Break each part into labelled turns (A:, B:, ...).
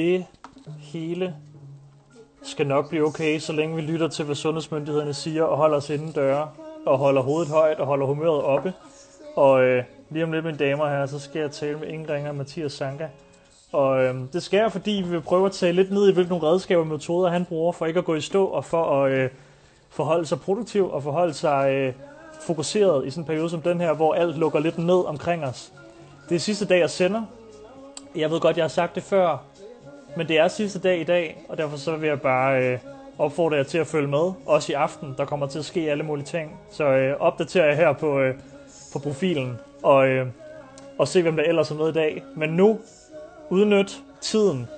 A: Det hele skal nok blive okay, så længe vi lytter til, hvad sundhedsmyndighederne siger, og holder os inden døre, og holder hovedet højt, og holder humøret oppe. Og øh, lige om lidt, mine damer her, så skal jeg tale med ingen og Mathias Sanka. Og øh, det sker, fordi vi vil prøve at tage lidt ned i, hvilke redskaber og metoder han bruger for ikke at gå i stå, og for at øh, forholde sig produktiv, og forholde sig øh, fokuseret i sådan en periode som den her, hvor alt lukker lidt ned omkring os. Det er sidste dag, jeg sender. Jeg ved godt, jeg har sagt det før, men det er sidste dag i dag, og derfor så vil jeg bare øh, opfordre jer til at følge med. Også i aften, der kommer til at ske alle mulige ting. Så øh, opdaterer jeg her på, øh, på profilen, og, øh, og se, hvem der ellers er med i dag. Men nu, udnyt tiden.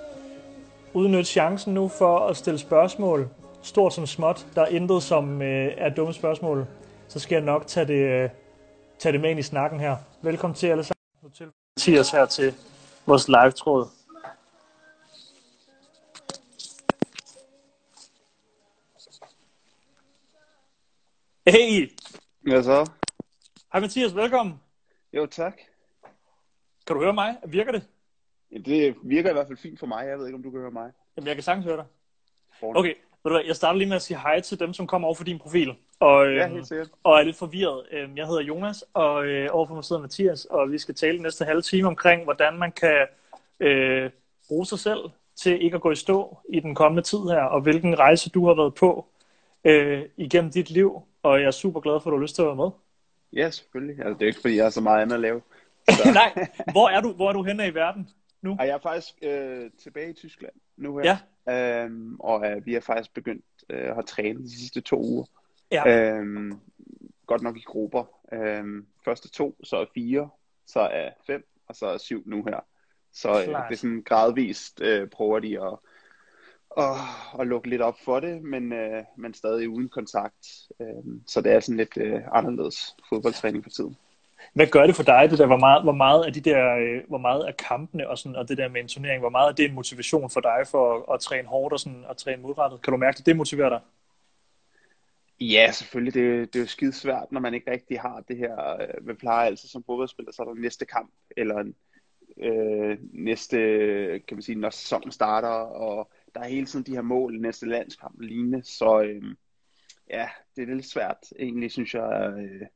A: Udnyt chancen nu for at stille spørgsmål, stort som småt. Der er intet, som øh, er dumme spørgsmål. Så skal jeg nok tage det, øh, tage det med ind i snakken her. Velkommen til alle sammen. Nu til Mathias her til vores live-tråd. Hey!
B: Hvad så?
A: Hej Mathias, velkommen.
B: Jo, tak.
A: Kan du høre mig? Virker det?
B: Ja, det virker i hvert fald fint for mig. Jeg ved ikke, om du kan høre mig.
A: Jamen, jeg kan sagtens høre dig. Okay, ved du hvad, jeg starter lige med at sige hej til dem, som kommer over for din profil. Og,
B: Ja,
A: øhm,
B: helt sikkert.
A: og er lidt forvirret. Øhm, Jeg hedder Jonas, og øh, overfor mig sidder Mathias, og vi skal tale den næste halve time omkring, hvordan man kan øh, bruge sig selv til ikke at gå i stå i den kommende tid her, og hvilken rejse du har været på øh, igennem dit liv. Og jeg er super glad for, at du har lyst til at være med.
B: Ja, selvfølgelig. Altså, det er jo ikke, fordi jeg har så meget andet at lave.
A: Nej, hvor er du, hvor er du henne i verden nu?
B: Og jeg er faktisk øh, tilbage i Tyskland nu her.
A: Ja.
B: Øhm, og øh, vi har faktisk begyndt øh, at træne de sidste to uger.
A: Ja.
B: Øhm, godt nok i grupper. Øhm, første to, så er fire, så er fem, og så er syv nu her. Så øh,
A: Klart.
B: det er sådan gradvist øh, prøver de at, at, at lukke lidt op for det, men, øh, men stadig uden kontakt. Øhm, så det er sådan lidt øh, anderledes fodboldtræning for tiden.
A: Hvad gør det for dig, det der, hvor meget, hvor meget af de der, øh, hvor meget af kampene og, sådan, og det der med en turnering, hvor meget er det en motivation for dig for at, at træne hårdt og, sådan, og træne modrettet? Kan du mærke, at det motiverer dig?
B: Ja, selvfølgelig. Det, det er jo skide svært, når man ikke rigtig har det her. Øh, man plejer altid som fodboldspiller, så er der næste kamp, eller en, øh, næste, kan man sige, når sæsonen starter, og der er hele tiden de her mål, næste landskamp og lignende. Så øh, ja, det er lidt svært, egentlig, synes jeg. Øh,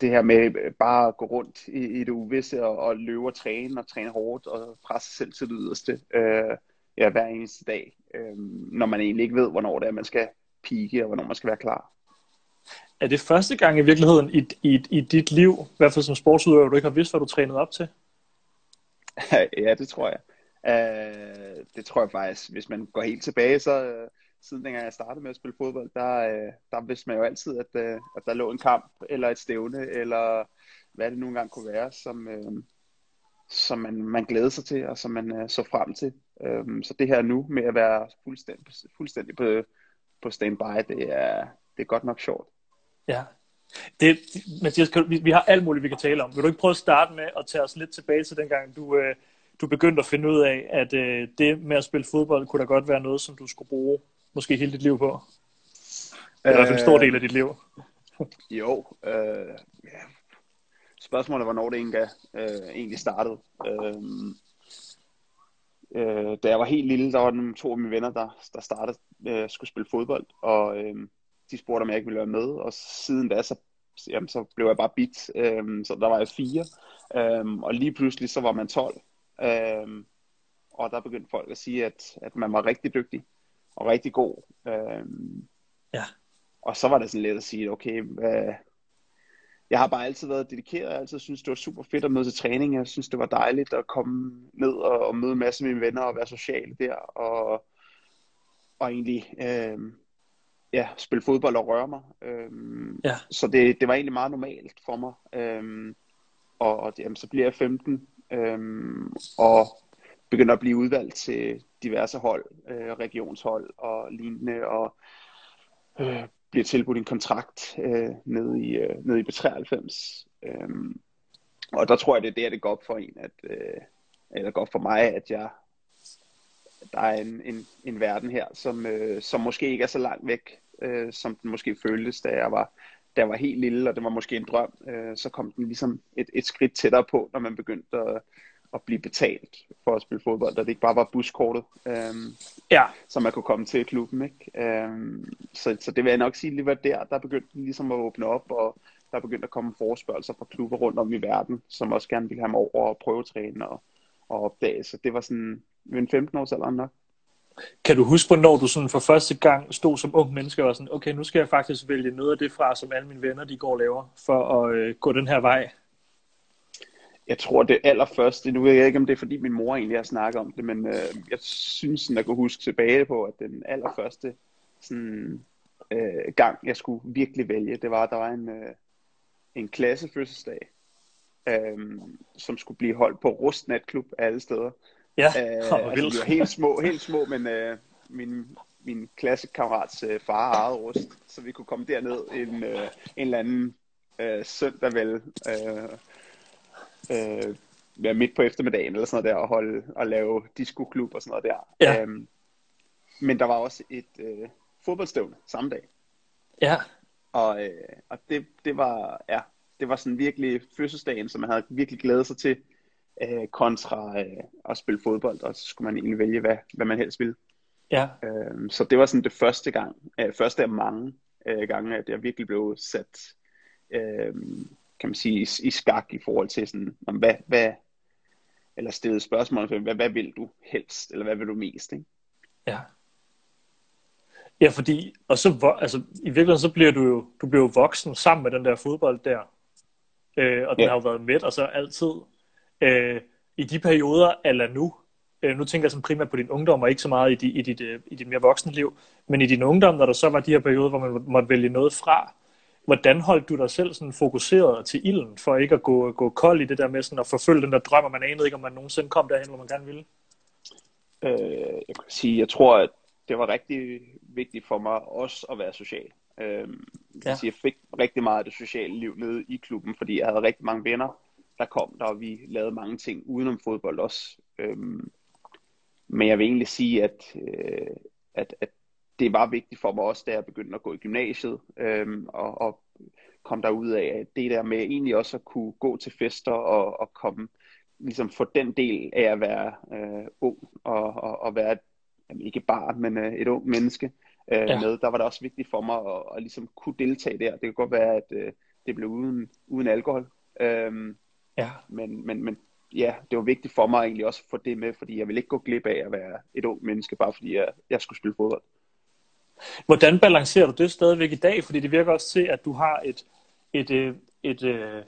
B: det her med bare at gå rundt i, i det uvisse og, og løbe og træne og træne hårdt og presse sig selv til det yderste øh, ja, hver eneste dag, øh, når man egentlig ikke ved, hvornår det er, man skal pike og hvornår man skal være klar.
A: Er det første gang i virkeligheden i, i, i dit liv, i hvert fald som sportsudøver, du ikke har vidst, hvad du trænede op til?
B: ja, det tror jeg. Uh, det tror jeg faktisk. Hvis man går helt tilbage, så uh, siden dengang jeg startede med at spille fodbold, der, uh, der vidste man jo altid, at, uh, at der lå en kamp, eller et stævne, eller hvad det nu engang kunne være, som, uh, som man, man glædede sig til, og som man uh, så frem til. Um, så det her nu med at være fuldstændig, fuldstændig på, på standby, det er, det er godt nok sjovt.
A: Ja. Det, Mathias, vi, vi har alt muligt, vi kan tale om. Vil du ikke prøve at starte med at tage os lidt tilbage til dengang, du, øh, du begyndte at finde ud af, at øh, det med at spille fodbold kunne da godt være noget, som du skulle bruge måske hele dit liv på? Eller i hvert fald en stor del af dit liv.
B: Jo, øh, ja. Spørgsmålet er, hvornår det egentlig, øh, egentlig startede. Øh, øh, da jeg var helt lille, der var der to af mine venner, der, der startede øh, skulle spille fodbold, og øh, de spurgte, om jeg ikke ville være med, og siden da, så, jamen, så blev jeg bare bit, øh, så der var jeg fire, øh, og lige pludselig, så var man 12, øh, og der begyndte folk at sige, at, at man var rigtig dygtig, og rigtig god. Øh,
A: Ja.
B: og så var det sådan lidt at sige, okay, hvad, jeg har bare altid været dedikeret, jeg har altid synes det var super fedt at møde til træning, jeg synes det var dejligt at komme ned og, og møde en masse af mine venner og være social der, og, og egentlig øh, ja, spille fodbold og røre mig. Øh,
A: Ja.
B: Så det, det var egentlig meget normalt for mig. Øh, og og jamen, så bliver jeg 15, øhm, og begynder at blive udvalgt til diverse hold, øh, regionshold og lignende, og øh, bliver tilbudt en kontrakt øh, nede i, øh, nede i B93. Øhm, og der tror jeg, det er der, det går op for en, at, øh, eller går op for mig, at jeg, der er en, en, en verden her, som, øh, som måske ikke er så langt væk, øh, som den måske føltes, da jeg var, da jeg var helt lille, og det var måske en drøm, øh, så kom den ligesom et, et skridt tættere på, når man begyndte at, at blive betalt for at spille fodbold, da det ikke bare var buskortet, øhm,
A: Ja,
B: så man kunne komme til klubben. Ikke? Øhm, så, så det vil jeg nok sige lige var der, der begyndte ligesom at åbne op, og der er begyndt at komme forespørgelser fra klubber rundt om i verden, som også gerne ville have mig over og prøvetræne og, og opdage. Så det var sådan ved en 15 års alder nok
A: kan du huske, hvornår du sådan for første gang stod som ung menneske og var sådan, okay, nu skal jeg faktisk vælge noget af det fra, som alle mine venner de går og laver, for at øh, gå den her vej?
B: Jeg tror det allerførste, nu ved jeg ikke om det er fordi min mor egentlig har snakket om det, men øh, jeg synes sådan, at kunne huske tilbage på, at den allerførste sådan, øh, gang, jeg skulle virkelig vælge, det var, at der var en, øh, en klassefødselsdag, øh, som skulle blive holdt på Rust Natklub alle steder.
A: Ja,
B: Øh, altså,
A: vildt.
B: vi var helt små, helt små, men øh, min, min klassekammerats øh, far ejede rust, så vi kunne komme derned en, øh, en eller anden øh, søndag vel, øh, øh, ja, midt på eftermiddagen eller sådan noget der, og, holde, og lave discoklub og sådan noget der.
A: Ja.
B: Øhm, men der var også et øh, fodboldstævne samme dag,
A: Ja,
B: og, øh, og det, det var ja, det var sådan virkelig fødselsdagen, som man havde virkelig glædet sig til, øh, kontra øh, at spille fodbold, og så skulle man egentlig vælge, hvad, hvad man helst ville.
A: ja,
B: Øh, så det var sådan det første gang, øh, første af mange øh, gange, at jeg virkelig blev sat, øh, kan man sige, i, i skak i forhold til sådan, om hvad, hvad, eller stillet spørgsmål, hvad, hvad vil du helst, eller hvad vil du mest, ikke?
A: ja. Ja, fordi, og så, altså, i virkeligheden, så bliver du jo, du bliver jo voksen sammen med den der fodbold der. Øh, og den
B: Ja.
A: har jo været med, og så altid. Øh, I de perioder, eller nu, øh, nu tænker jeg sådan primært på din ungdom, og ikke så meget i, di, i, dit, øh, i dit mere voksne liv, men i din ungdom, når der så var de her perioder, hvor man måtte vælge noget fra, hvordan holdt du dig selv sådan fokuseret til ilden, for ikke at gå, gå kold i det der med sådan at forfølge den der drøm, og man anede ikke, om man nogensinde kom derhen, hvor man gerne ville?
B: Øh, jeg kan sige, jeg tror, at det var rigtig vigtigt for mig også at være social. Øh, jeg,
A: Ja.
B: jeg fik rigtig meget af det sociale liv nede i klubben, fordi jeg havde rigtig mange venner, der kom der, og vi lavede mange ting udenom fodbold også. Øhm, men jeg vil egentlig sige, at, øh, at, at det var vigtigt for mig også, da jeg begyndte at gå i gymnasiet, øhm, og, og kom derud af, at det der med egentlig også at kunne gå til fester og, og komme, ligesom få den del af at være øh, ung og, og, og være et, jamen ikke barn, men øh, et ung menneske øh,
A: Ja.
B: med, der var det også vigtigt for mig at, at ligesom kunne deltage der. Det kan godt være, at øh, det blev uden, uden alkohol, øhm,
A: Ja.
B: men, men, men ja, det var vigtigt for mig egentlig også at få det med, fordi jeg ville ikke gå glip af at være et ung menneske, bare fordi jeg, jeg skulle spille fodbold.
A: Hvordan balancerer du det stadigvæk i dag? Fordi det virker også til, at du har et, et, et, et, et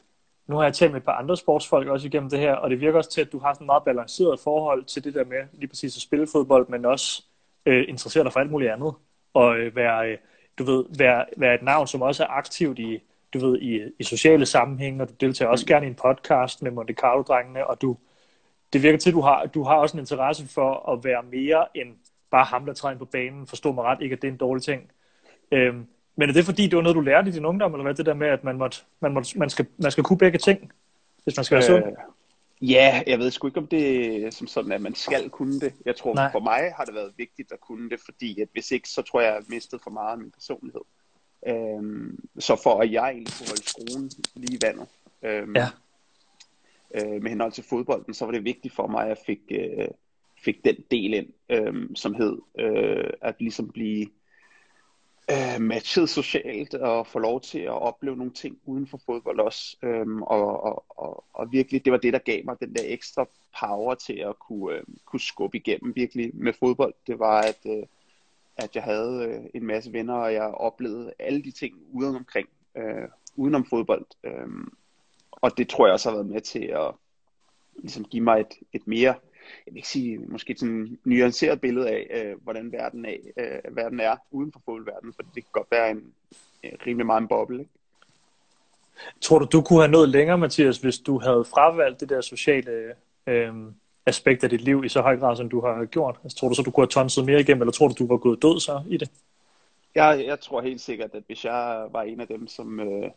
A: nu har jeg talt med et par andre sportsfolk også igennem det her, og det virker også til, at du har sådan et meget balanceret forhold til det der med lige præcis at spille fodbold, men også øh, interessere dig for alt muligt andet. Og øh, være, øh, du ved, være, være et navn, som også er aktivt i, du ved, i, i sociale sammenhænge, og du deltager også gerne i en podcast med Monte Carlo-drengene, og du, det virker til, at du har, du har også en interesse for at være mere end bare ham, der træder på banen. Forstå mig ret, ikke at det er en dårlig ting. Øhm, men er det fordi, det var noget, du lærte i din ungdom, eller hvad det der med, at man, måtte, man, måtte, man, skal, man skal kunne begge ting, hvis man skal være sund?
B: Øh, ja, jeg ved sgu ikke, om det er som sådan, at man skal kunne det. Jeg tror,
A: Nej.
B: Nej. for mig har det været vigtigt at kunne det, fordi at hvis ikke, så tror jeg, jeg har mistet for meget af min personlighed. Øhm, så for at jeg egentlig kunne holde skruen lige i vandet, øhm,
A: Ja.
B: øh, med henhold til fodbolden, så var det vigtigt for mig, at jeg fik, øh, fik den del ind, øh, som hed øh, at ligesom blive øh, matchet socialt og få lov til at opleve nogle ting uden for fodbold også. Øhm, og, og, og, og virkelig, det var det, der gav mig den der ekstra power til at kunne, øh, kunne skubbe igennem virkelig med fodbold. Det var, at, øh, at jeg havde øh, en masse venner, og jeg oplevede alle de ting uden omkring, øh, udenom fodbold. Øh, og det tror jeg også har været med til at ligesom give mig et, et mere, jeg vil ikke sige, måske sådan nuanceret billede af, øh, hvordan verden, er, øh, verden er uden for fodboldverdenen, for det kan godt være en, øh, rimelig meget en boble. Ikke?
A: Tror du, du kunne have nået længere, Mathias, hvis du havde fravalgt det der sociale øh, aspekt af dit liv i så høj grad, som du har gjort? Altså, tror du så, du kunne have tonset mere igennem, eller tror du, du var gået død så i det?
B: Jeg, jeg tror helt sikkert, at hvis jeg var en af dem, som, øh,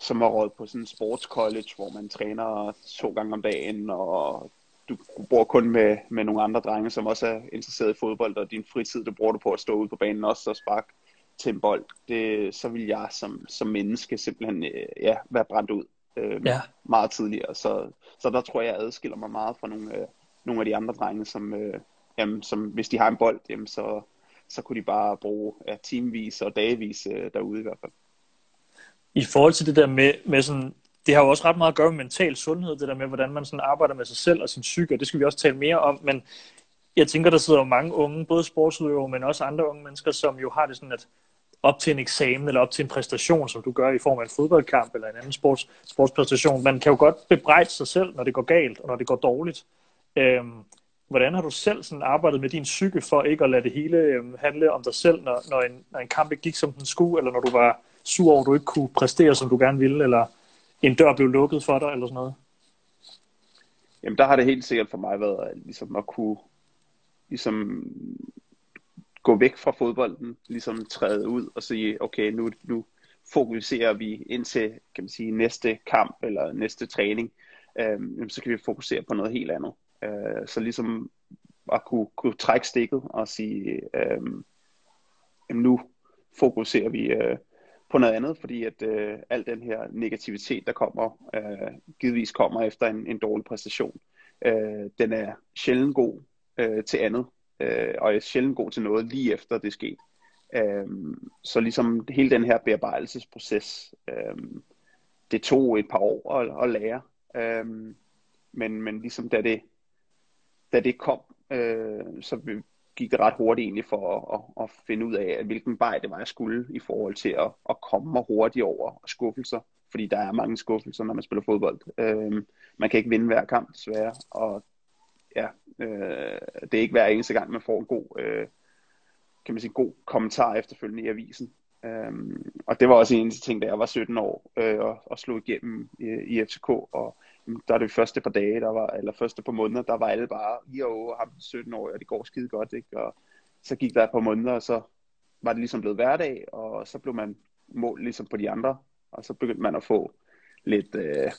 B: som har råd på sådan en sportscollege, hvor man træner to gange om dagen, og du bor kun med, med nogle andre drenge, som også er interesseret i fodbold, og din fritid, du bruger du på at stå ude på banen også og sparke til en bold, det, så vil jeg som, som menneske simpelthen øh, ja, være brændt ud. øh, ja. meget tidligere. Så, så der tror jeg, jeg adskiller mig meget fra nogle, øh, nogle af de andre drenge, som, øh, jamen, som hvis de har en bold, jamen, så, så kunne de bare bruge ja, timevis og dagevis øh, derude i hvert fald.
A: I forhold til det der med, med sådan, det har jo også ret meget at gøre med mental sundhed, det der med, hvordan man sådan arbejder med sig selv og sin psyke, og det skal vi også tale mere om, men jeg tænker, der sidder jo mange unge, både sportsudøvere, men også andre unge mennesker, som jo har det sådan, at op til en eksamen eller op til en præstation, som du gør i form af en fodboldkamp eller en anden sports, sportspræstation. Man kan jo godt bebrejde sig selv, når det går galt og når det går dårligt. Øhm, hvordan har du selv sådan arbejdet med din psyke for ikke at lade det hele øhm, handle om dig selv, når, når, en, når en kamp ikke gik som den skulle, eller når du var sur over, at du ikke kunne præstere, som du gerne ville, eller en dør blev lukket for dig, eller sådan noget?
B: Jamen, der har det helt sikkert for mig været ligesom at kunne ligesom gå væk fra fodbolden, ligesom træde ud og sige, okay, nu, nu fokuserer vi indtil kan man sige, næste kamp eller næste træning, øh, så kan vi fokusere på noget helt andet. Øh, så ligesom at kunne, kunne trække stikket og sige, øh, nu fokuserer vi øh, på noget andet, fordi at øh, al den her negativitet, der kommer, øh, givetvis kommer efter en, en dårlig præstation, øh, den er sjældent god øh, til andet øh, og er sjældent god til noget lige efter det er sket. Øh, så ligesom hele den her bearbejdelsesproces, øh, det tog et par år at, at lære. Øh, men, men ligesom da det, da det kom, øh, så gik det ret hurtigt egentlig for at, at, at finde ud af, hvilken vej det var, jeg skulle i forhold til at, at komme mig hurtigt over skuffelser. Fordi der er mange skuffelser, når man spiller fodbold. Øhm, man kan ikke vinde hver kamp, desværre. Og ja, øh, det er ikke hver eneste gang, man får en god, øh, kan man sige, god kommentar efterfølgende i avisen. Um, og det var også en af de ting, da jeg var 17 år øh, og, og slog igennem i, i FCK, og jamen, der er det første par dage, der var, eller første par måneder, der var alle bare, jo, og ham 17 år, og det går skide godt, ikke? Og så gik der et par måneder, og så var det ligesom blevet hverdag, og så blev man målt ligesom på de andre, og så begyndte man at få lidt, øh,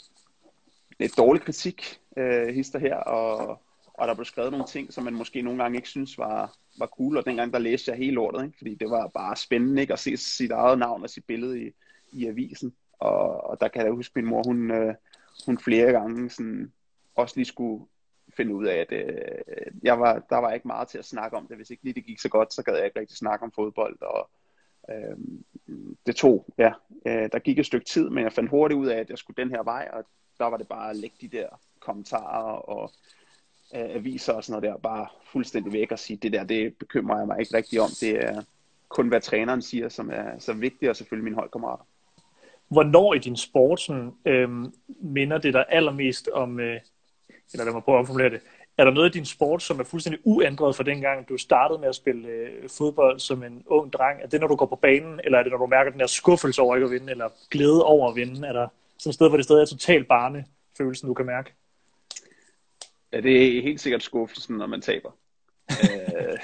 B: lidt dårlig kritik, øh, hister her, og og der blev skrevet nogle ting, som man måske nogle gange ikke synes var, var cool, og dengang der læste jeg hele lortet, ikke? fordi det var bare spændende ikke? at se sit eget navn og sit billede i, i avisen, og, og der kan jeg huske, min mor, hun, øh, hun flere gange sådan, også lige skulle finde ud af, at øh, jeg var, der var ikke meget til at snakke om det. Hvis ikke lige det gik så godt, så gad jeg ikke rigtig snakke om fodbold. Og, øh, det tog, ja, øh, der gik et stykke tid, men jeg fandt hurtigt ud af, at jeg skulle den her vej, og der var det bare at lægge de der kommentarer og øh, aviser og sådan noget der, bare fuldstændig væk og sige, det der, det bekymrer jeg mig ikke rigtig om. Det er kun, hvad træneren siger, som er så vigtigt, og selvfølgelig mine holdkammerater.
A: Hvornår i din sport sådan, øh, minder det dig allermest om, øh, eller lad mig prøve at omformulere det, er der noget i din sport, som er fuldstændig uændret fra dengang, du startede med at spille øh, fodbold som en ung dreng? Er det, når du går på banen, eller er det, når du mærker den der skuffelse over ikke at vinde, eller glæde over at vinde? Er der sådan et sted, hvor det stadig er totalt barnefølelsen, du kan mærke?
B: Ja, det er helt sikkert skuffelsen, når man taber. øh,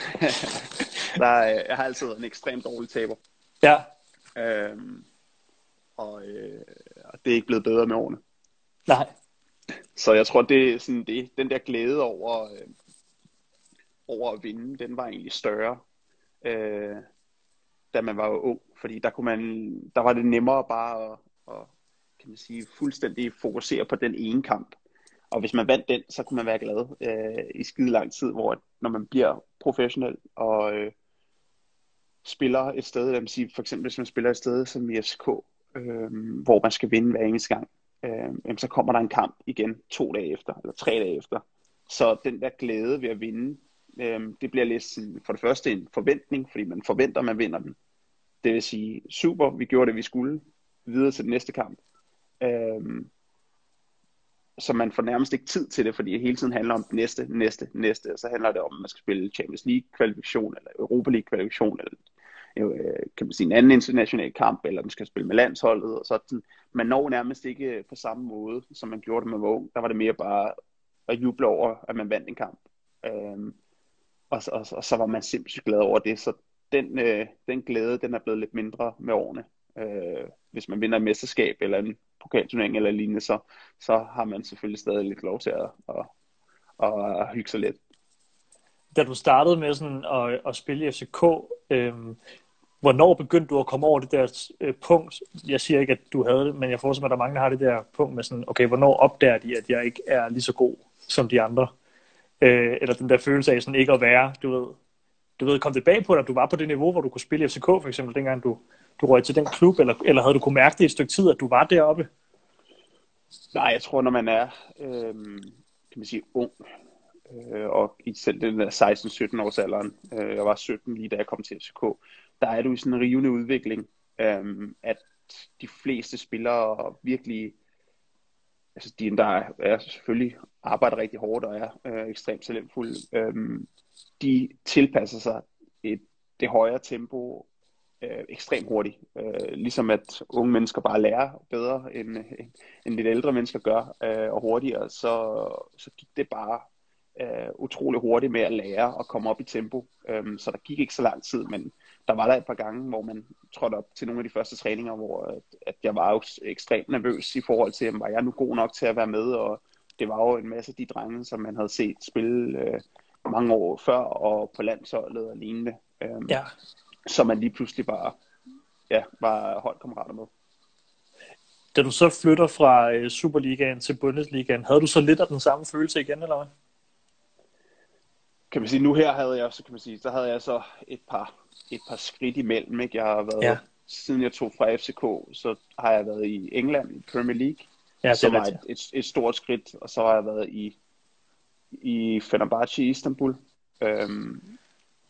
B: der er, jeg har altid været en ekstremt dårlig taber.
A: Ja.
B: Øhm, og, øh, og det er ikke blevet bedre med årene.
A: Nej.
B: Så jeg tror, det er sådan det, den der glæde over, øh, over at vinde, den var egentlig større, øh, da man var ung. Fordi der, kunne man, der var det nemmere bare at, at kan man sige, fuldstændig fokusere på den ene kamp. Og hvis man vandt den, så kunne man være glad øh, i skide lang tid, hvor når man bliver professionel og øh, spiller et sted, lad mig sige, for eksempel hvis man spiller et sted som i FCK, øh, hvor man skal vinde hver eneste gang, øh, så kommer der en kamp igen to dage efter, eller tre dage efter. Så den der glæde ved at vinde, øh, det bliver lidt sådan, for det første en forventning, fordi man forventer, at man vinder den. Det vil sige, super, vi gjorde det, vi skulle, videre til den næste kamp. Øh, så man får nærmest ikke tid til det, fordi det hele tiden handler om næste, næste, næste, og så handler det om, at man skal spille Champions League kvalifikation, eller Europa League kvalifikation, eller øh, kan man sige en anden international kamp, eller man skal spille med landsholdet, og sådan. Man når nærmest ikke øh, på samme måde, som man gjorde det med Vågen. Der var det mere bare at juble over, at man vandt en kamp. Øhm, og, og, og, så var man simpelthen glad over det, så den, øh, den glæde, den er blevet lidt mindre med årene. Øh, hvis man vinder et mesterskab, eller en pokalturnering eller lignende, så, så har man selvfølgelig stadig lidt lov til at, at, at, at hygge sig lidt.
A: Da du startede med sådan at, at spille i FCK, øhm, hvornår begyndte du at komme over det der øh, punkt? Jeg siger ikke, at du havde det, men jeg forestiller mig, at der er mange, der har det der punkt med sådan, okay, hvornår opdager de, at jeg ikke er lige så god som de andre? Øh, eller den der følelse af sådan ikke at være, du ved, du ved, kom det bag på dig, at du var på det niveau, hvor du kunne spille i FCK for eksempel, dengang du, du røg til den klub, eller, eller havde du kunne mærke det et stykke tid, at du var deroppe?
B: Nej, jeg tror, når man er, øh, kan man sige, ung, øh, og i selv den der 16-17 års alderen, øh, jeg var 17 lige da jeg kom til FCK, der er du i sådan en rivende udvikling, øh, at de fleste spillere virkelig, altså de, der er, er selvfølgelig arbejder rigtig hårdt og er øh, ekstremt talentfulde, øh, de tilpasser sig et, det højere tempo øh, ekstremt hurtigt. Øh, ligesom at unge mennesker bare lærer bedre, end, end lidt ældre mennesker gør, øh, og hurtigere, så, så gik det bare øh, utrolig hurtigt med at lære og komme op i tempo. Øh, så der gik ikke så lang tid, men der var der et par gange, hvor man trådte op til nogle af de første træninger, hvor at, at jeg var jo ekstremt nervøs i forhold til, var jeg nu god nok til at være med, og det var jo en masse af de drenge, som man havde set spille øh, mange år før, og på landsholdet og lignende. Øhm, ja som man lige pludselig bare ja, var holdkammerater med.
A: Da du så flytter fra øh, Superligaen til Bundesligaen, havde du så lidt af den samme følelse igen, eller hvad?
B: Kan man sige, nu her havde jeg så, kan man sige, så havde jeg så et par, et par skridt imellem, ikke? Jeg har været, ja. siden jeg tog fra FCK, så har jeg været i England, i Premier League, ja, det som var et, et, et, stort skridt, og så har jeg været i, i Fenerbahce i Istanbul, øhm,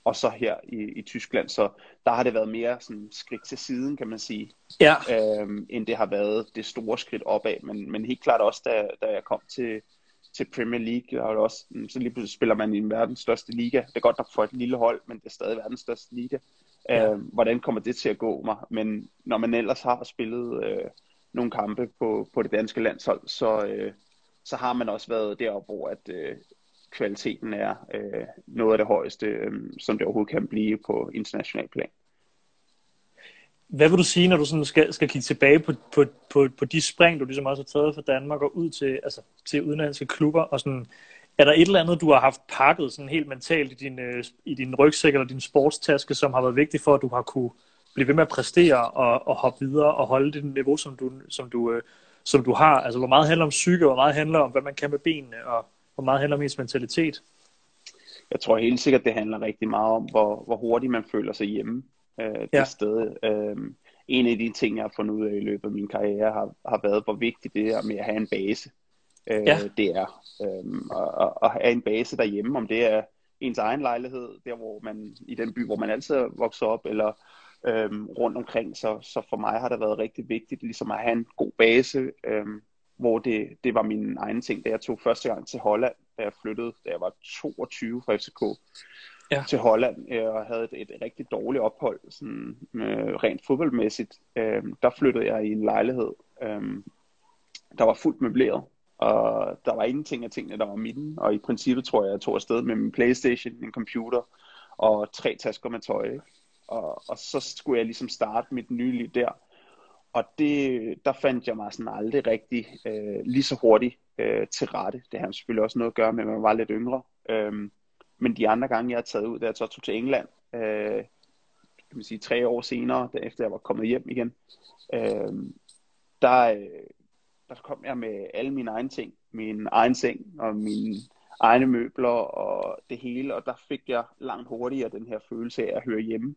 B: og så her i, i Tyskland. Så der har det været mere sådan skridt til siden, kan man sige, ja. øhm, end det har været det store skridt opad. Men, men helt klart også, da, da jeg kom til, til Premier League, og også, mm, så lige pludselig spiller man i verdens største liga. Det er godt nok for et lille hold, men det er stadig verdens største liga. Ja. Øhm, hvordan kommer det til at gå mig? Men når man ellers har spillet øh, nogle kampe på, på det danske landshold, så, øh, så har man også været deroppe, hvor at, øh, kvaliteten er øh, noget af det højeste, øh, som det overhovedet kan blive på international plan.
A: Hvad vil du sige, når du sådan skal, skal kigge tilbage på, på, på, på de spring, du ligesom også har taget fra Danmark og ud til, altså, til udenlandske klubber? Og sådan, er der et eller andet, du har haft pakket sådan helt mentalt i din, øh, i din rygsæk eller din sportstaske, som har været vigtigt for, at du har kunne blive ved med at præstere og, og hoppe videre og holde det niveau, som du, som du, øh, som du har? Altså, hvor meget handler om psyke, hvor meget handler om, hvad man kan med benene, og hvor meget handler om ens mentalitet?
B: Jeg tror helt sikkert, det handler rigtig meget om, hvor, hvor hurtigt man føler sig hjemme øh, det ja. sted. Øh, en af de ting, jeg har fundet ud af i løbet af min karriere, har, har været, hvor vigtigt det er med at have en base. Øh, ja. Det er øh, at, at have en base derhjemme, om det er ens egen lejlighed, der hvor man i den by, hvor man altid er vokset op, eller øhm, rundt omkring. Så, så for mig har det været rigtig vigtigt ligesom at have en god base, øhm, hvor det, det var min egen ting, da jeg tog første gang til Holland, da jeg flyttede, da jeg var 22 fra FCK ja. til Holland, øh, og havde et, et rigtig dårligt ophold, sådan, øh, rent fodboldmæssigt. Øh, der flyttede jeg i en lejlighed, øh, der var fuldt møbleret, og der var ingenting af tingene, der var mine, og i princippet tror jeg, jeg tog afsted med min Playstation, min computer, og tre tasker med tøj, ikke? Og, og så skulle jeg ligesom starte mit nye liv der. Og det, der fandt jeg mig sådan aldrig rigtig øh, lige så hurtigt øh, til rette. Det har selvfølgelig også noget at gøre med, at man var lidt yngre. Øhm, men de andre gange, jeg har taget ud, da jeg så tog til England, øh, kan man sige tre år senere, efter jeg var kommet hjem igen, øhm, øh, der, der kom jeg med alle mine egne ting. Min egen seng og mine egne møbler og det hele, og der fik jeg langt hurtigere den her følelse af at høre hjemme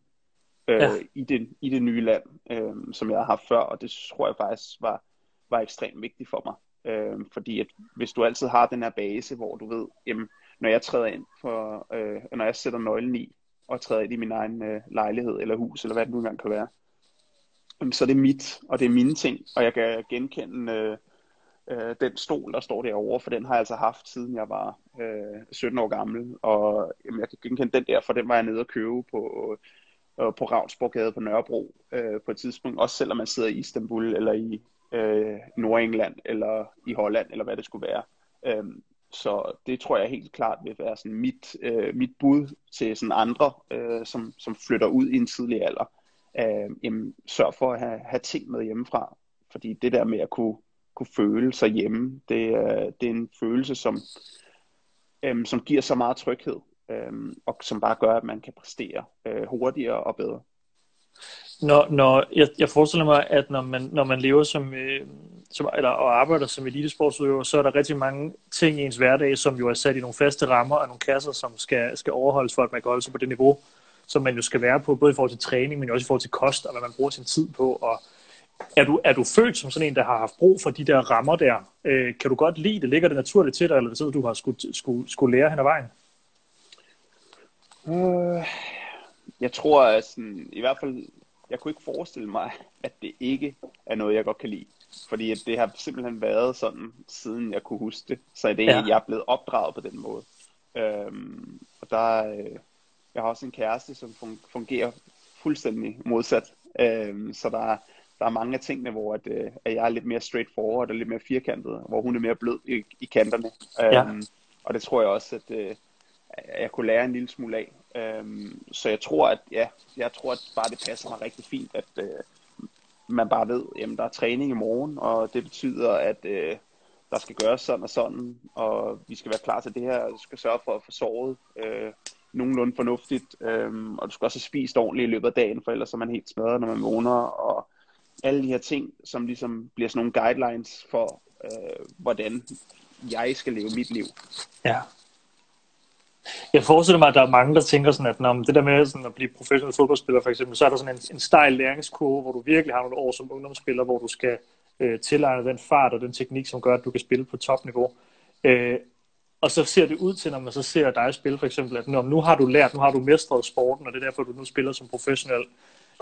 B: øh, ja. i, det, i det nye land, øh, som jeg har haft før, og det tror jeg faktisk var, var ekstremt vigtigt for mig. Øh, fordi at hvis du altid har den her base, hvor du ved, jamen, når jeg træder ind, for, øh, når jeg sætter nøglen i, og træder ind i min egen øh, lejlighed eller hus, eller hvad det nu engang kan være, øh, så det er mit, og det er mine ting, og jeg kan genkende øh, øh, den stol, der står derovre, for den har jeg altså haft, siden jeg var øh, 17 år gammel, og jamen, jeg kan genkende den der, for den var jeg nede og købe på øh, Øh, på Ravnsborgade på Nørrebro øh, på et tidspunkt, også selvom man sidder i Istanbul eller i øh, Nordengland eller i Holland eller hvad det skulle være. Øhm, så det tror jeg helt klart vil være sådan mit, øh, mit bud til sådan andre, øh, som, som flytter ud i en tidlig alder. Øh, jamen, sørg for at have, have ting med hjemmefra, fordi det der med at kunne, kunne føle sig hjemme, det, øh, det er en følelse, som, øh, som giver så meget tryghed øh, og som bare gør, at man kan præstere øh, hurtigere og bedre.
A: Når, når, jeg, jeg forestiller mig, at når man, når man lever som, øh, som, eller, og arbejder som elitesportsudøver, så er der rigtig mange ting i ens hverdag, som jo er sat i nogle faste rammer og nogle kasser, som skal, skal overholdes for, at man kan holde sig på det niveau, som man jo skal være på, både i forhold til træning, men også i forhold til kost, og hvad man bruger sin tid på. Og er du, er du født som sådan en, der har haft brug for de der rammer der? Øh, kan du godt lide det? Ligger det naturligt til dig, eller er det sådan, du har skulle, skulle, skulle lære hen ad vejen?
B: Øh, jeg tror, at sådan, i hvert fald, jeg kunne ikke forestille mig, at det ikke er noget, jeg godt kan lide. Fordi det har simpelthen været sådan, siden jeg kunne huske det. Så det er, ja. jeg er blevet opdraget på den måde. Øhm, og der, øh, jeg har også en kæreste, som fungerer fuldstændig modsat. Øhm, så der, der er mange af tingene, hvor at, øh, at jeg er lidt mere straightforward og lidt mere firkantet, hvor hun er mere blød i, i kanterne. Ja. Øhm, og det tror jeg også, at, øh, at jeg kunne lære en lille smule af. Øhm, så jeg tror, at ja, jeg tror, at bare det passer mig rigtig fint, at øh, man bare ved, at der er træning i morgen, og det betyder, at øh, der skal gøres sådan og sådan, og vi skal være klar til det her, og skal sørge for at få sovet øh, nogenlunde fornuftigt, øh, og du skal også have spist ordentligt i løbet af dagen, for ellers er man helt smadret, når man vågner, og alle de her ting, som ligesom bliver sådan nogle guidelines for, øh, hvordan jeg skal leve mit liv.
A: Ja. Jeg forestiller mig, at der er mange, der tænker sådan, at når det der med sådan at blive professionel fodboldspiller for eksempel, så er der sådan en, en stejl læringskurve, hvor du virkelig har nogle år som ungdomsspiller, hvor du skal øh, tilegne den fart og den teknik, som gør, at du kan spille på topniveau. Øh, og så ser det ud til, når man så ser dig spille for eksempel, at når, nu har du lært, nu har du mestret sporten, og det er derfor, du nu spiller som professionel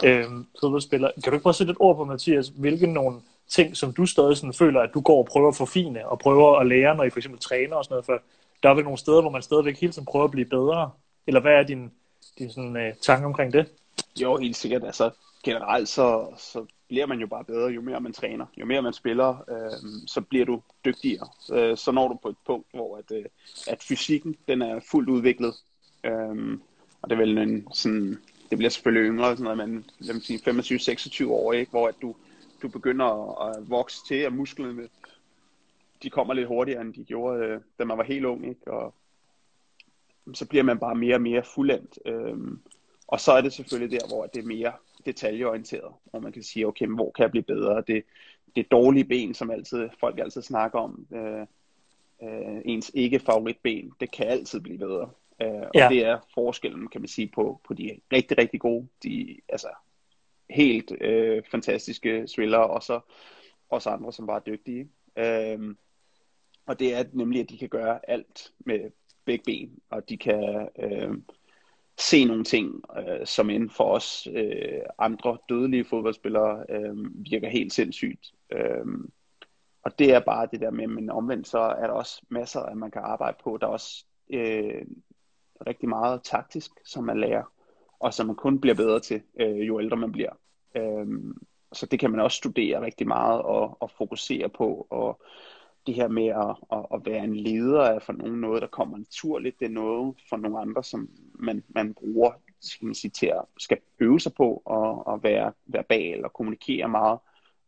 A: øh, fodboldspiller. Kan du ikke prøve at sætte et ord på, Mathias, hvilke nogle ting, som du stadig sådan føler, at du går og prøver at forfine, og prøver at lære, når I for eksempel træner og sådan noget, for der er vel nogle steder, hvor man stadigvæk hele tiden prøver at blive bedre? Eller hvad er din, din sådan, øh, tanke omkring det?
B: Jo, helt sikkert. Altså, generelt så, så bliver man jo bare bedre, jo mere man træner. Jo mere man spiller, øh, så bliver du dygtigere. Øh, så når du på et punkt, hvor at, øh, at fysikken den er fuldt udviklet. Øh, og det er vel en sådan, det bliver selvfølgelig yngre, sådan noget, men lad mig sige 25-26 år, ikke? hvor at du, du begynder at vokse til, og musklerne de kommer lidt hurtigere, end de gjorde, øh, da man var helt ung, ikke? Og så bliver man bare mere og mere fuldendt. Øhm, og så er det selvfølgelig der, hvor det er mere detaljeorienteret, hvor man kan sige, okay, men hvor kan jeg blive bedre? Det, det dårlige ben, som altid, folk altid snakker om, øh, øh, ens ikke favoritben, det kan altid blive bedre. Øh, og ja. det er forskellen, kan man sige, på, på de rigtig, rigtig gode, de altså helt øh, fantastiske thriller, og så også andre, som bare er dygtige. Øh, og det er nemlig, at de kan gøre alt med begge ben, og de kan øh, se nogle ting, øh, som inden for os øh, andre dødelige fodboldspillere øh, virker helt sindssygt. Øh, og det er bare det der med, men omvendt så er der også masser, at man kan arbejde på. Der er også øh, rigtig meget taktisk, som man lærer, og som man kun bliver bedre til, øh, jo ældre man bliver. Øh, så det kan man også studere rigtig meget og, og fokusere på, og det her med at, at, at være en leder er for nogen noget, der kommer naturligt. Det er noget for nogle andre, som man, man bruger skal man sige, til at skal øve sig på og, og være verbal og kommunikere meget.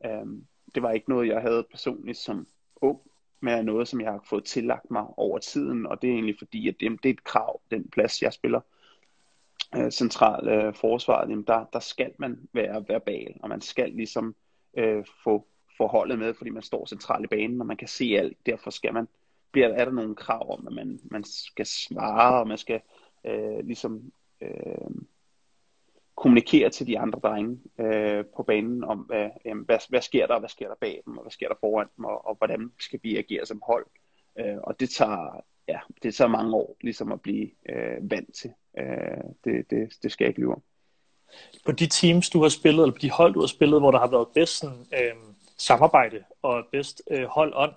B: Øhm, det var ikke noget, jeg havde personligt som ung, men er noget, som jeg har fået tillagt mig over tiden, og det er egentlig fordi, at det, det er et krav, den plads, jeg spiller øh, central øh, forsvaret, jamen der, der skal man være verbal, og man skal ligesom øh, få få holdet med, fordi man står centralt i banen, og man kan se alt. Derfor skal man, bliver, er der nogle krav om, at man, man skal svare, og man skal øh, ligesom øh, kommunikere til de andre drenge øh, på banen om, hvad, øh, hvad, hvad sker der, hvad sker der bag dem, og hvad sker der foran dem, og, og hvordan skal vi agere som hold. Øh, og det tager, ja, det tager mange år ligesom at blive øh, vant til. Øh, det, det, det skal jeg ikke lyve om.
A: På de teams, du har spillet, eller på de hold, du har spillet, hvor der har været bedst sådan, øh, samarbejde og bedst øh, hold on.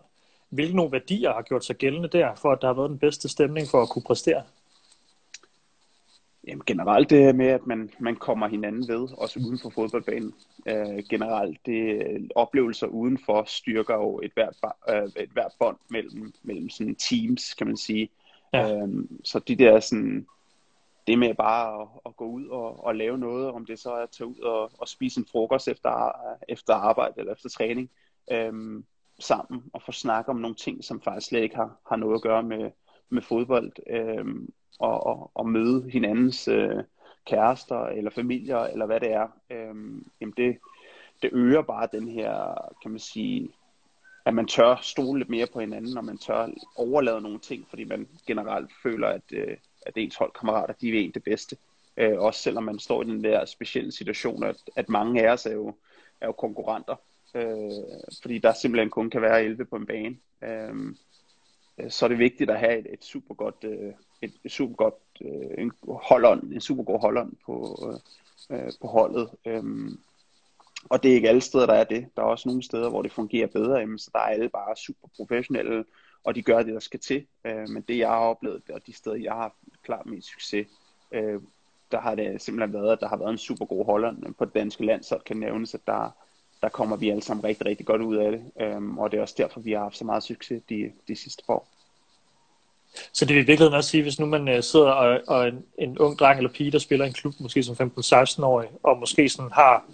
A: Hvilke nogle værdier har gjort sig gældende der, for at der har været den bedste stemning for at kunne præstere?
B: Jamen, generelt det med, at man, man kommer hinanden ved, også uden for fodboldbanen. Øh, generelt det oplevelser udenfor styrker jo et hvert, øh, et hvert bånd mellem, mellem sådan teams, kan man sige. Ja. Øh, så de der sådan, det med bare at, at gå ud og, og lave noget, om det så er at tage ud og, og spise en frokost efter, efter arbejde eller efter træning, øhm, sammen og få snakket om nogle ting, som faktisk slet ikke har, har noget at gøre med, med fodbold, øhm, og, og, og møde hinandens øh, kærester eller familier, eller hvad det er, øhm, jamen det, det øger bare den her, kan man sige, at man tør stole lidt mere på hinanden, og man tør overlade nogle ting, fordi man generelt føler, at, øh, at ens holdkammerater, de er en det bedste. Øh, også selvom man står i den der specielle situation, at, at mange af os er jo, er jo konkurrenter, øh, fordi der simpelthen kun kan være 11 på en bane. Øh, så er det vigtigt at have et, et super godt, øh, et, et super godt øh, en holdånd, en super god holdånd på, øh, på holdet. Øh, og det er ikke alle steder, der er det. Der er også nogle steder, hvor det fungerer bedre, jamen, så der er alle bare super professionelle, og de gør det, der skal til. Øh, men det, jeg har oplevet, og de steder, jeg har klart mest succes, øh, der har det simpelthen været, at der har været en super god holdånd på det danske land, så kan nævnes, at der, der kommer vi alle sammen rigtig, rigtig godt ud af det. Øhm, og det er også derfor, vi har haft så meget succes de, de sidste år.
A: Så det vil i virkeligheden også sige, hvis nu man øh, sidder og, og en, en ung dreng eller pige, der spiller i en klub, måske som 15-16-årig, og måske sådan har,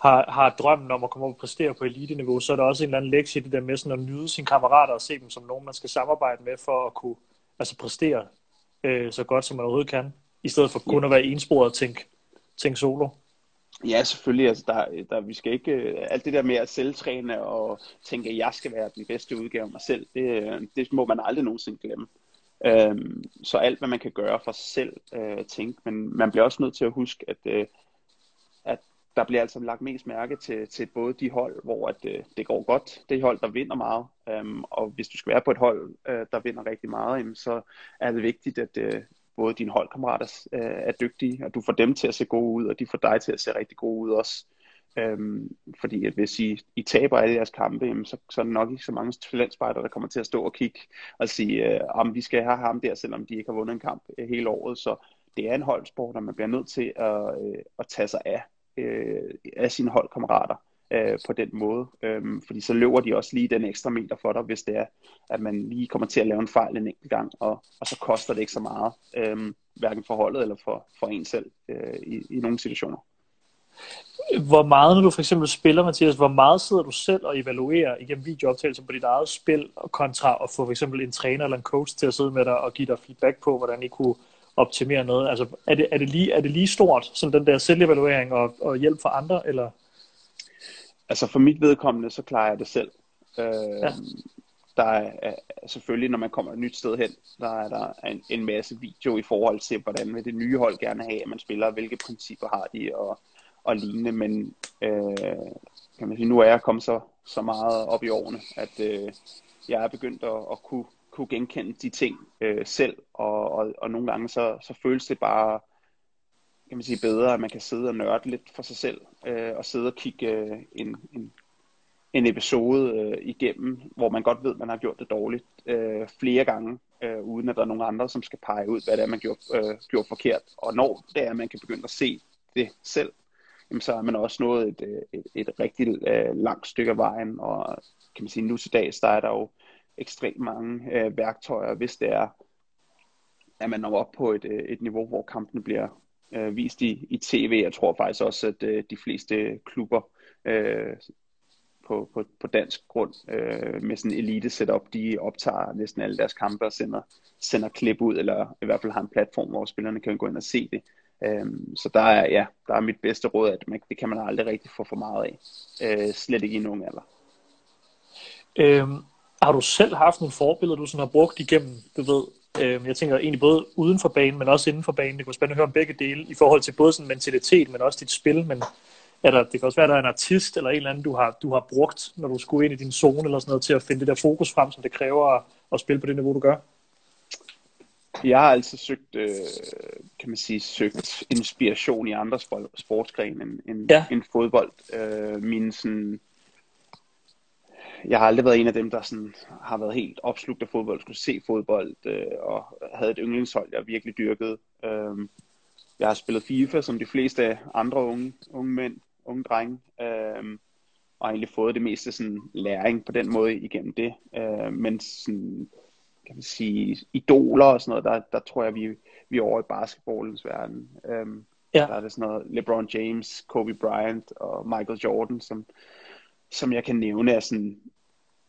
A: har, har drømmen om at komme op og præstere på elite-niveau, så er der også en eller anden lektie i det der med sådan at nyde sine kammerater og se dem som nogen, man skal samarbejde med for at kunne altså præstere øh, så godt, som man overhovedet kan i stedet for kun at være ensporet og tænke, tænke solo.
B: Ja, selvfølgelig. Altså, der, der, vi skal ikke, øh, alt det der med at selvtræne og tænke, at jeg skal være den bedste udgave af mig selv, det, det må man aldrig nogensinde glemme. Øhm, så alt, hvad man kan gøre for sig selv, øh, tænke. Men man bliver også nødt til at huske, at, øh, at der bliver altså lagt mest mærke til, til både de hold, hvor at, øh, det går godt, det hold, der vinder meget. Øhm, og hvis du skal være på et hold, øh, der vinder rigtig meget, jamen, så er det vigtigt, at, øh, både dine holdkammerater øh, er dygtige, og du får dem til at se gode ud, og de får dig til at se rigtig gode ud også. Øhm, fordi at hvis I, I taber alle jeres kampe, jamen, så, så er der nok ikke så mange talentspejder, der kommer til at stå og kigge og sige, øh, om vi skal have ham der, selvom de ikke har vundet en kamp øh, hele året. Så det er en holdsport, og man bliver nødt til at, øh, at tage sig af, øh, af sine holdkammerater øh, på den måde. Øhm, fordi så løber de også lige den ekstra meter for dig, hvis det er, at man lige kommer til at lave en fejl en enkelt gang, og, og så koster det ikke så meget, øh, hverken for holdet eller for, for en selv øh, i, i nogle situationer.
A: Hvor meget, når du for eksempel spiller, Mathias, hvor meget sidder du selv og evaluerer igennem videooptagelser på dit eget spil, og kontra at få for eksempel en træner eller en coach til at sidde med dig og give dig feedback på, hvordan I kunne optimere noget? Altså, er det, er det, lige, er det lige stort, som den der selvevaluering og, og hjælp for andre, eller
B: Altså for mit vedkommende, så klarer jeg det selv. Øh, ja. Der er selvfølgelig, når man kommer et nyt sted hen, der er der en, en masse video i forhold til, hvordan vil det nye hold gerne have, at man spiller, hvilke principper har de og, og lignende. Men øh, kan man sige, nu er jeg kommet så, så meget op i årene, at øh, jeg er begyndt at, at kunne, kunne genkende de ting øh, selv, og, og, og nogle gange så, så føles det bare kan man sige, bedre, at man kan sidde og nørde lidt for sig selv, øh, og sidde og kigge øh, en, en, en episode øh, igennem, hvor man godt ved, at man har gjort det dårligt øh, flere gange, øh, uden at der er nogen andre, som skal pege ud, hvad det er, man gjorde, øh, gjorde forkert. Og når det er, at man kan begynde at se det selv, jamen, så er man også nået et, øh, et, et rigtig øh, langt stykke af vejen, og kan man sige, nu til dags, der er der jo ekstremt mange øh, værktøjer, hvis det er, at man når op på et, øh, et niveau, hvor kampene bliver, øh, vist i, i tv. Jeg tror faktisk også, at øh, de fleste klubber øh, på, på, på dansk grund øh, med sådan en elite setup, de optager næsten alle deres kampe og sender, sender klip ud, eller i hvert fald har en platform, hvor spillerne kan gå ind og se det. Øhm, så der er, ja, der er mit bedste råd, at man, det kan man aldrig rigtig få for meget af. Øh, slet ikke i nogen alder.
A: Øhm, har du selv haft nogle forbilleder, du sådan har brugt igennem, du ved, Øh, jeg tænker egentlig både uden for banen, men også inden for banen. Det kunne være spændende at høre om begge dele, i forhold til både sådan mentalitet, men også dit spil. Men er der, det kan også være, at der er en artist eller en eller anden, du har, du har brugt, når du skulle ind i din zone eller sådan noget, til at finde det der fokus frem, som det kræver at, at spille på det niveau, du gør?
B: Jeg har altid søgt, øh, kan man sige, søgt inspiration i andre sportsgrene end, end, ja. end fodbold. Øh, mine sådan, jeg har aldrig været en af dem, der sådan, har været helt opslugt af fodbold, skulle se fodbold, øh, og havde et yndlingshold, jeg virkelig dyrkede. Øh, jeg har spillet FIFA, som de fleste andre unge, unge mænd, unge drenge, øh, og egentlig fået det meste sådan, læring på den måde igennem det. Øh, men sådan, kan man sige, idoler og sådan noget, der, der tror jeg, vi, vi er over i basketballens verden. Øh, ja. Der er det sådan noget LeBron James, Kobe Bryant og Michael Jordan, som, som jeg kan nævne er sådan,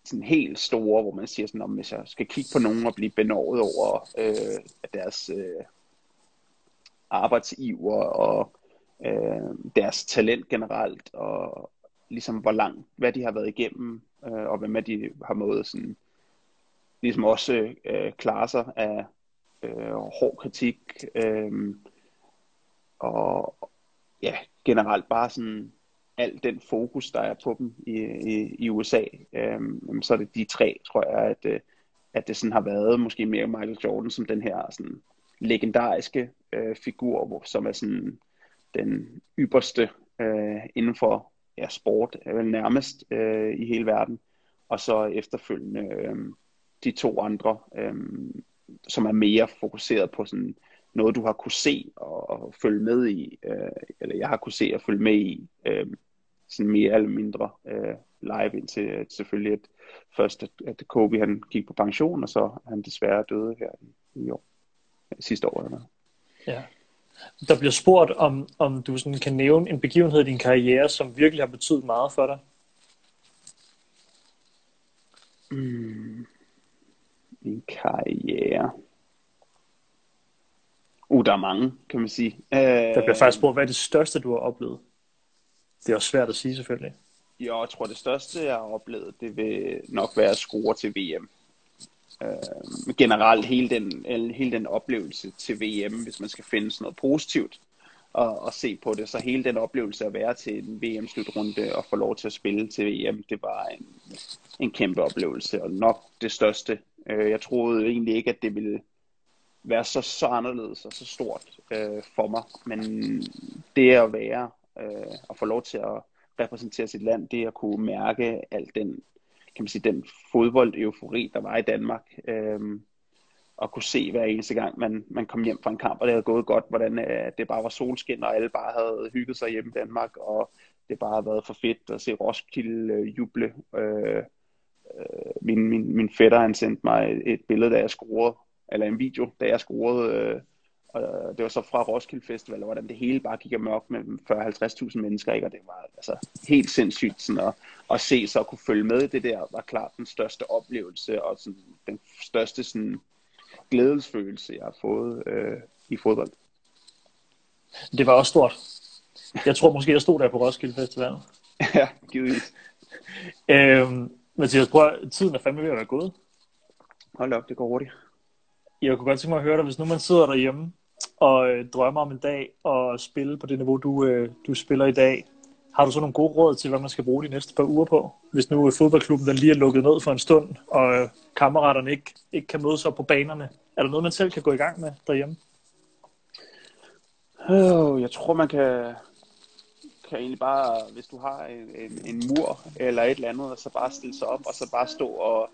B: sådan helt store, hvor man siger sådan, om hvis jeg skal kigge på nogen og blive benådet over øh, deres, øh, arbejdsiver og øh, deres talent generelt, og ligesom hvor langt, hvad de har været igennem, øh, og hvad de har måde sådan, ligesom også øh, klare sig af øh, hård kritik, øh, og ja, generelt bare sådan al den fokus, der er på dem i, i, i USA, øhm, så er det de tre, tror jeg, at, øh, at det sådan har været måske mere Michael Jordan som den her sådan legendariske øh, figur, hvor, som er sådan den ypperste øh, inden for ja, sport, vel nærmest øh, i hele verden. Og så efterfølgende øh, de to andre, øh, som er mere fokuseret på sådan noget, du har kunne se og, og følge med i, øh, eller jeg har kunne se og følge med i, øh, sådan mere eller mindre øh, live indtil at selvfølgelig at først at, at Kobe han gik på pension, og så han desværre døde her i, i år, sidste år. Eller
A: Ja. Der bliver spurgt, om, om du sådan kan nævne en begivenhed i din karriere, som virkelig har betydet meget for dig.
B: Mm. Min karriere. Uh, der er mange, kan man sige. Uh,
A: der bliver faktisk spurgt, hvad er det største, du har oplevet? Det er også svært at sige, selvfølgelig.
B: Jo, jeg tror, det største, jeg har oplevet, det vil nok være at score til VM. Øh, generelt hele den, hele den oplevelse til VM, hvis man skal finde sådan noget positivt og, og se på det. Så hele den oplevelse at være til en VM-slutrunde og få lov til at spille til VM, det var en, en kæmpe oplevelse, og nok det største. Øh, jeg troede egentlig ikke, at det ville være så, så anderledes og så stort øh, for mig, men det at være øh, at få lov til at repræsentere sit land, det at kunne mærke al den, kan man sige, den fodbold-eufori, der var i Danmark, øh, og kunne se hver eneste gang, man, man kom hjem fra en kamp, og det havde gået godt, hvordan øh, det bare var solskin, og alle bare havde hygget sig hjemme i Danmark, og det bare havde været for fedt at se Roskilde øh, juble. Øh, øh, min, min, min fætter, han sendte mig et, et billede, da jeg scorede, eller en video, da jeg scorede øh, og det var så fra Roskilde Festival, hvordan det hele bare gik amok med 40-50.000 mennesker, ikke? og det var altså helt sindssygt sådan at, at se så at kunne følge med det der, var klart den største oplevelse, og sådan, den største sådan, glædesfølelse, jeg har fået øh, i fodbold.
A: Det var også stort. Jeg tror måske, jeg stod der på Roskilde Festival.
B: ja, givetvis.
A: øhm, Mathias, prøv, tiden er fandme ved at være gået.
B: Hold op, det går hurtigt.
A: Jeg kunne godt tænke mig at høre dig, hvis nu man sidder derhjemme og øh, drømmer om en dag at spille på det niveau, du, øh, du spiller i dag. Har du så nogle gode råd til, hvad man skal bruge de næste par uger på? Hvis nu øh, fodboldklubben den lige er lukket ned for en stund, og øh, kammeraterne ikke, ikke kan mødes op på banerne. Er der noget, man selv kan gå i gang med derhjemme?
B: Oh, jeg tror, man kan, kan egentlig bare, hvis du har en, en, en mur eller et eller andet, så bare stille sig op, og så bare stå og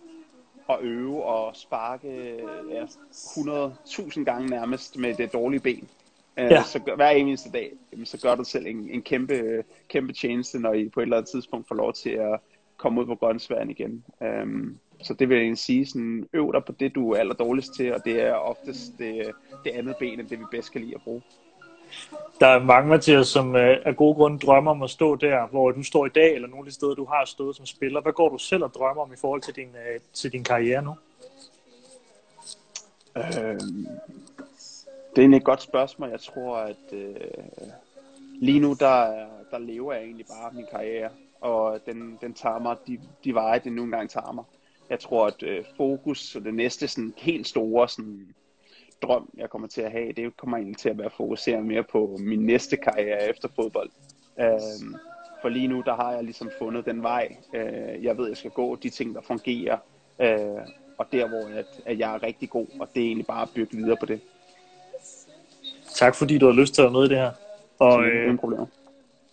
B: at øve og sparke ja, 100.000 gange nærmest med det dårlige ben. Øh, ja. Så hver eneste dag, så gør du selv en, en kæmpe, kæmpe tjeneste, når I på et eller andet tidspunkt får lov til at komme ud på grøntsværen igen. Um, så det vil jeg sige, sådan, øv dig på det, du er aller dårligst til, og det er oftest det, det andet ben, end det vi bedst kan lide at bruge.
A: Der er mange, Mathias, som øh, af gode grunde drømmer om at stå der, hvor du står i dag, eller nogle af de steder, du har stået som spiller. Hvad går du selv og drømmer om i forhold til din, øh, til din karriere nu?
B: Øh, det er et godt spørgsmål. Jeg tror, at øh, lige nu, der, der lever jeg egentlig bare min karriere, og den, den tager mig de, de veje, den nogle gange tager mig. Jeg tror, at øh, fokus og det næste sådan helt store sådan, drøm, jeg kommer til at have, det kommer egentlig til at være fokuseret mere på min næste karriere efter fodbold. Øhm, for lige nu, der har jeg ligesom fundet den vej, øh, jeg ved, jeg skal gå, de ting, der fungerer, øh, og der, hvor at, at jeg er rigtig god, og det er egentlig bare at bygge videre på det.
A: Tak fordi du har lyst til at være med i det her.
B: Og, øh, problemer.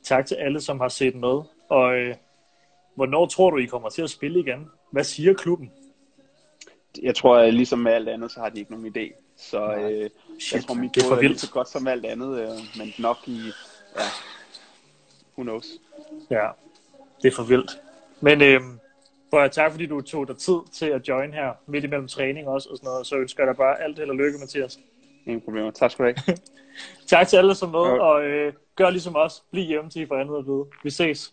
A: tak til alle, som har set med. Og øh, hvornår tror du, I kommer til at spille igen? Hvad siger klubben?
B: Jeg tror, at ligesom med alt andet, så har de ikke nogen idé. Så øh, Shit, jeg tror, mit det er, for er lige så godt som alt andet, øh, men nok i, ja, who knows.
A: Ja, det er for vildt. Men øh, for tak, fordi du tog dig tid til at join her midt imellem træning også, og sådan noget, så ønsker jeg dig bare alt held og lykke, Mathias.
B: Ingen problemer. Tak skal du have.
A: tak til alle, som med, og øh, gør ligesom os. Bliv hjemme til I får andet at vide. Vi ses.